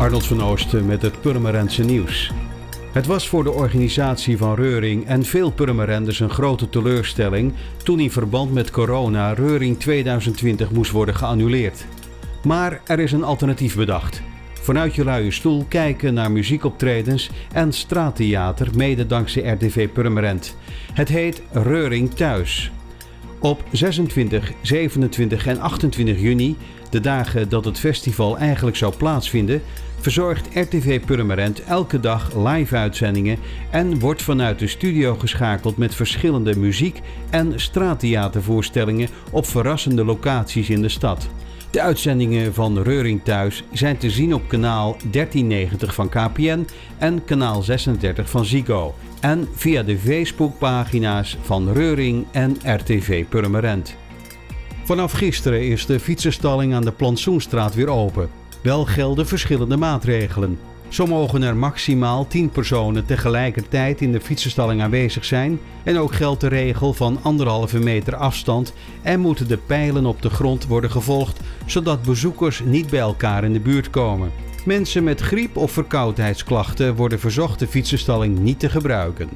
Arnold van Oosten met het Purmerendse nieuws. Het was voor de organisatie van Reuring en veel Purmerenders een grote teleurstelling toen in verband met corona Reuring 2020 moest worden geannuleerd. Maar er is een alternatief bedacht. Vanuit je luie stoel kijken naar muziekoptredens en straattheater mede dankzij RTV Purmerend. Het heet Reuring Thuis. Op 26, 27 en 28 juni, de dagen dat het festival eigenlijk zou plaatsvinden, verzorgt RTV Purmerend elke dag live uitzendingen en wordt vanuit de studio geschakeld met verschillende muziek- en straattheatervoorstellingen op verrassende locaties in de stad. De uitzendingen van Reuring Thuis zijn te zien op kanaal 1390 van KPN en kanaal 36 van Zigo. En via de Facebookpagina's van Reuring en RTV Purmerend. Vanaf gisteren is de fietsenstalling aan de Plantsoenstraat weer open. Wel gelden verschillende maatregelen. Zo mogen er maximaal 10 personen tegelijkertijd in de fietsenstalling aanwezig zijn en ook geldt de regel van anderhalve meter afstand en moeten de pijlen op de grond worden gevolgd zodat bezoekers niet bij elkaar in de buurt komen. Mensen met griep- of verkoudheidsklachten worden verzocht de fietsenstalling niet te gebruiken.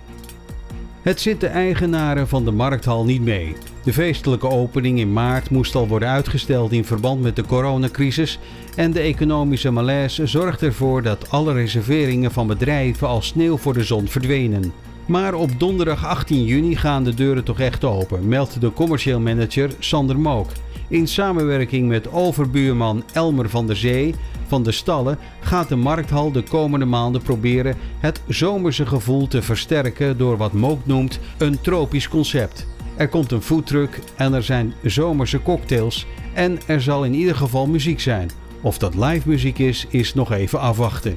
Het zit de eigenaren van de markthal niet mee. De feestelijke opening in maart moest al worden uitgesteld in verband met de coronacrisis en de economische malaise zorgt ervoor dat alle reserveringen van bedrijven als sneeuw voor de zon verdwenen. Maar op donderdag 18 juni gaan de deuren toch echt open, meldt de commercieel manager Sander Mook. In samenwerking met overbuurman Elmer van der Zee van de stallen gaat de markthal de komende maanden proberen het zomerse gevoel te versterken door wat Mook noemt een tropisch concept. Er komt een foodtruck en er zijn zomerse cocktails en er zal in ieder geval muziek zijn. Of dat live muziek is, is nog even afwachten.